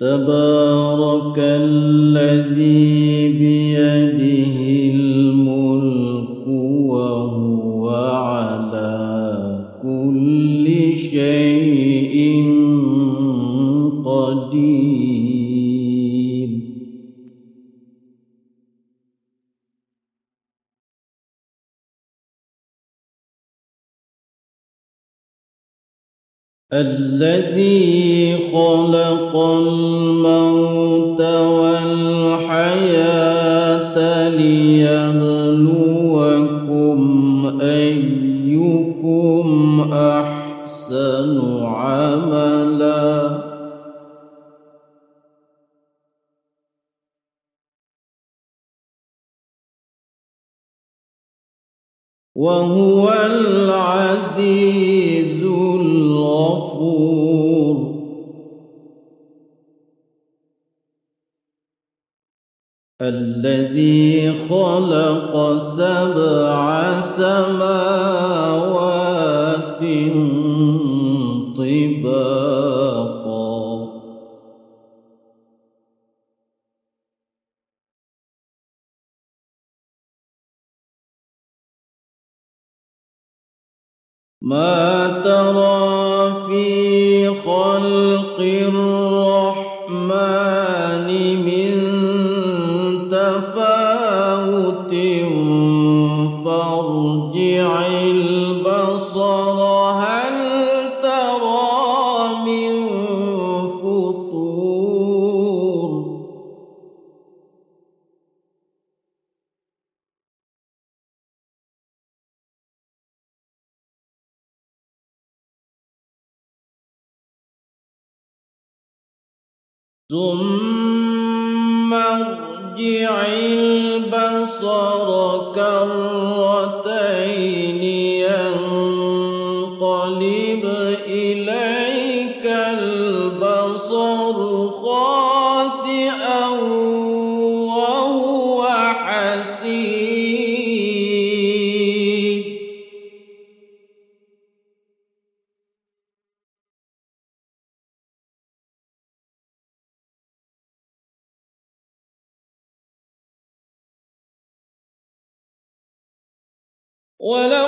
تبارك الذي بيده الملك وهو على كل شيء قدير. الذي خلق الموت وهو العزيز الغفور. الذي خلق سبع سماوات ما ترى في خلق الرحمن ثم ارجع البصر. ولقد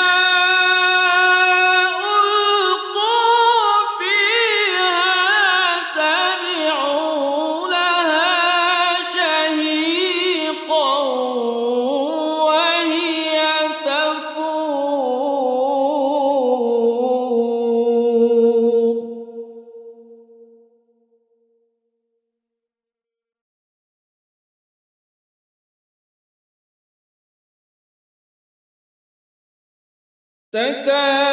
تكاد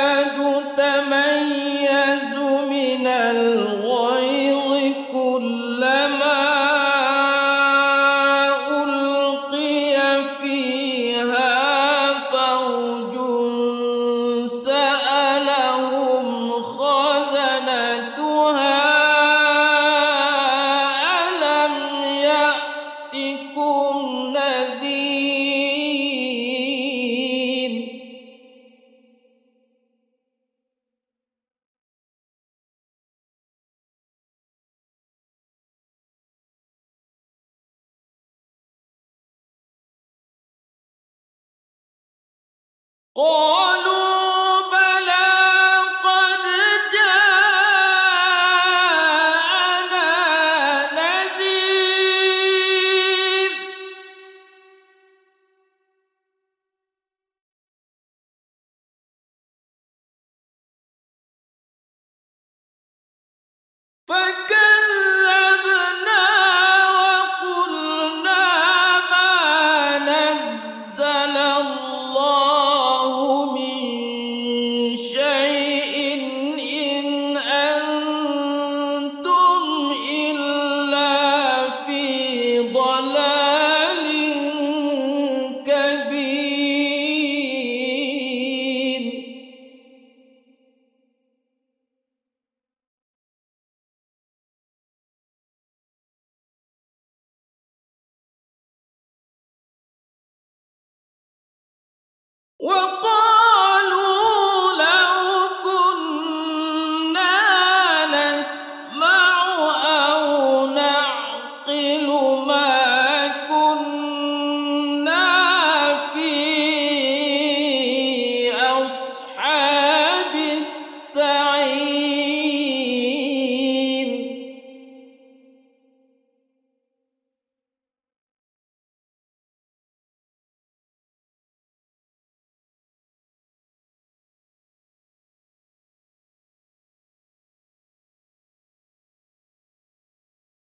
قالوا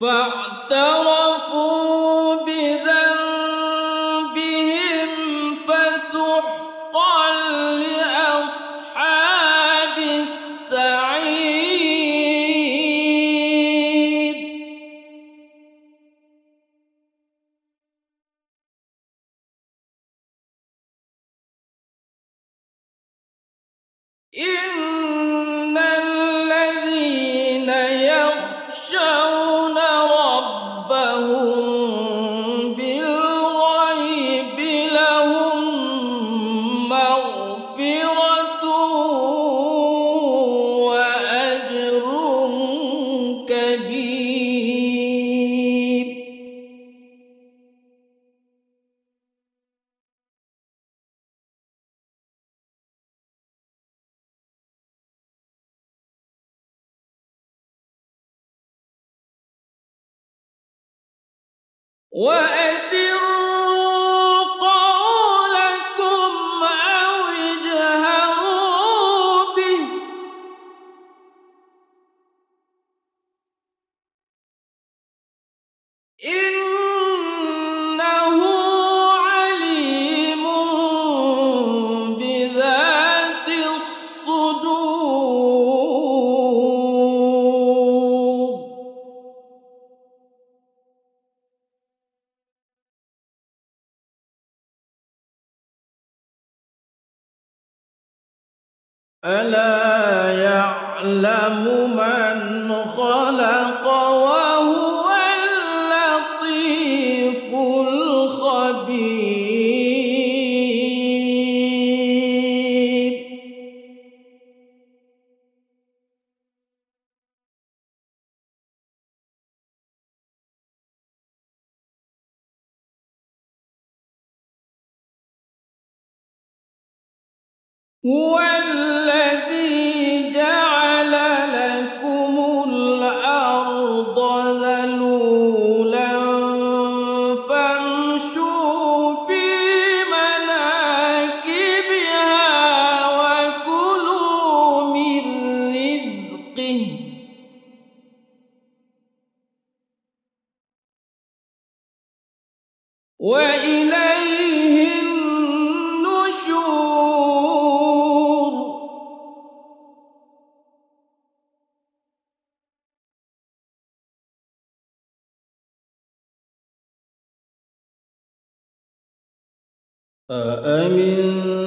فاعترف وأسر ألا يعلم من خلق وهو اللطيف الخبير. هو أأمنتم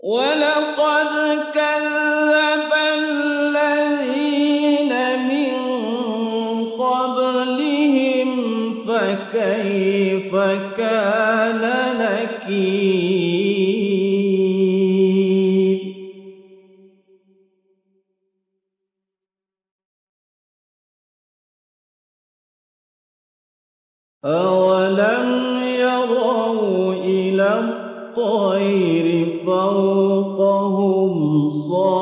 ولقد كذب الذين من قبلهم فكيف كان نكير؟ أولم يروا إلى الطير فوقهم صافات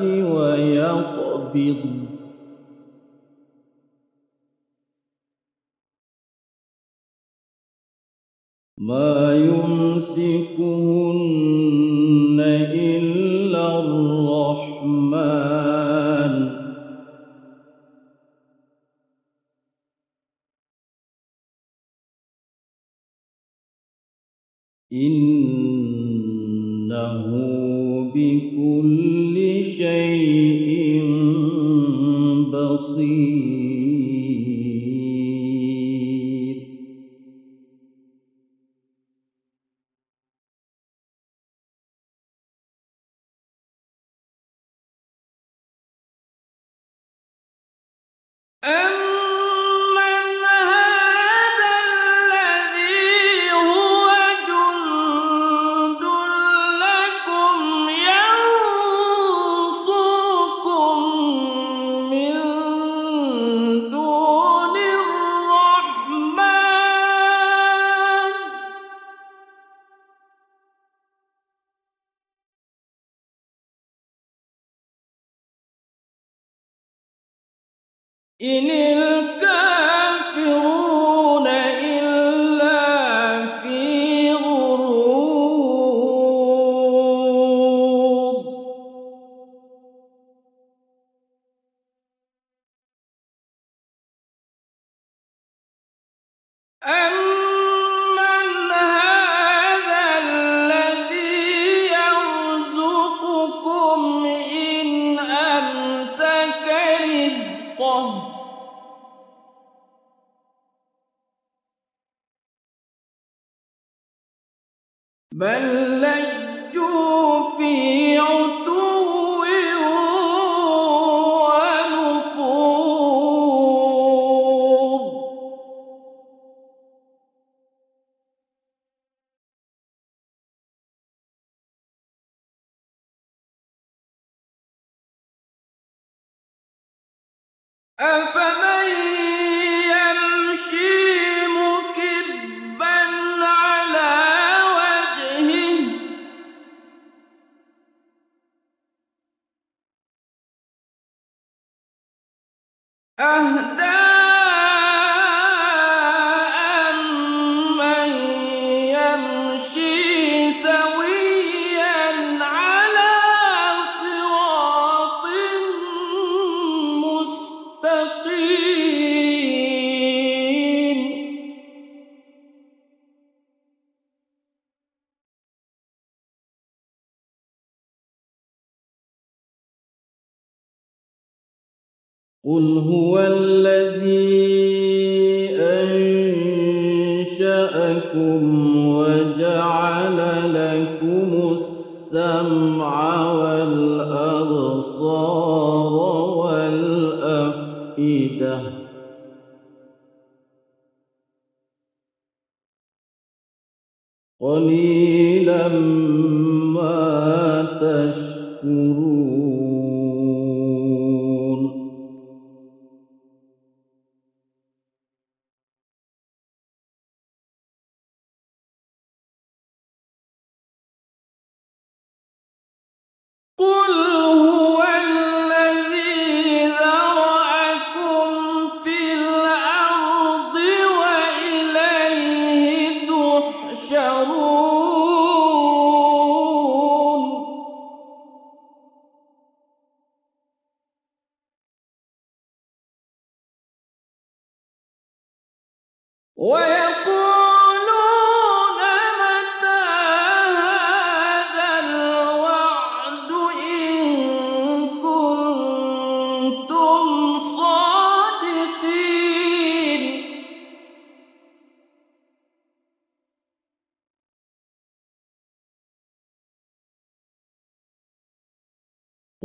ويقبض. ما يمسكهن إنه بكل لجوا في عتو ونفور أفمن يمشي قل هو الذي أنشأكم وجعل لكم السمع والأبصار والأفئدة قليلا ما تشكرون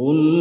قل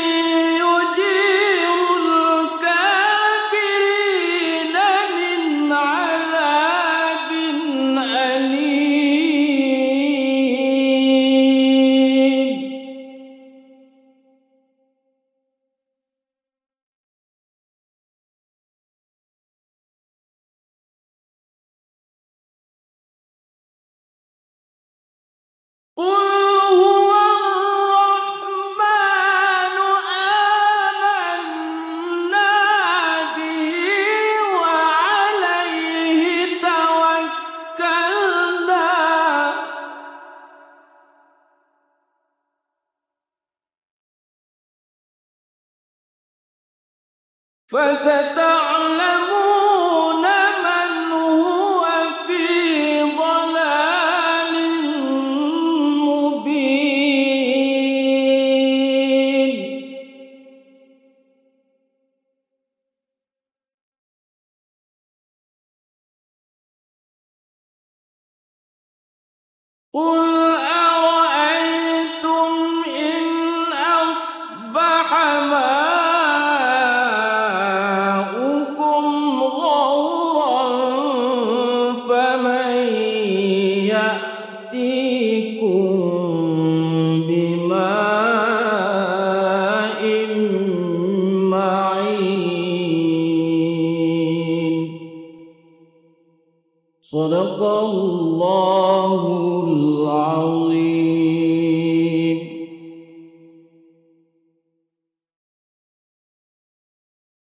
فستعلمون من هو في ضلال مبين. قل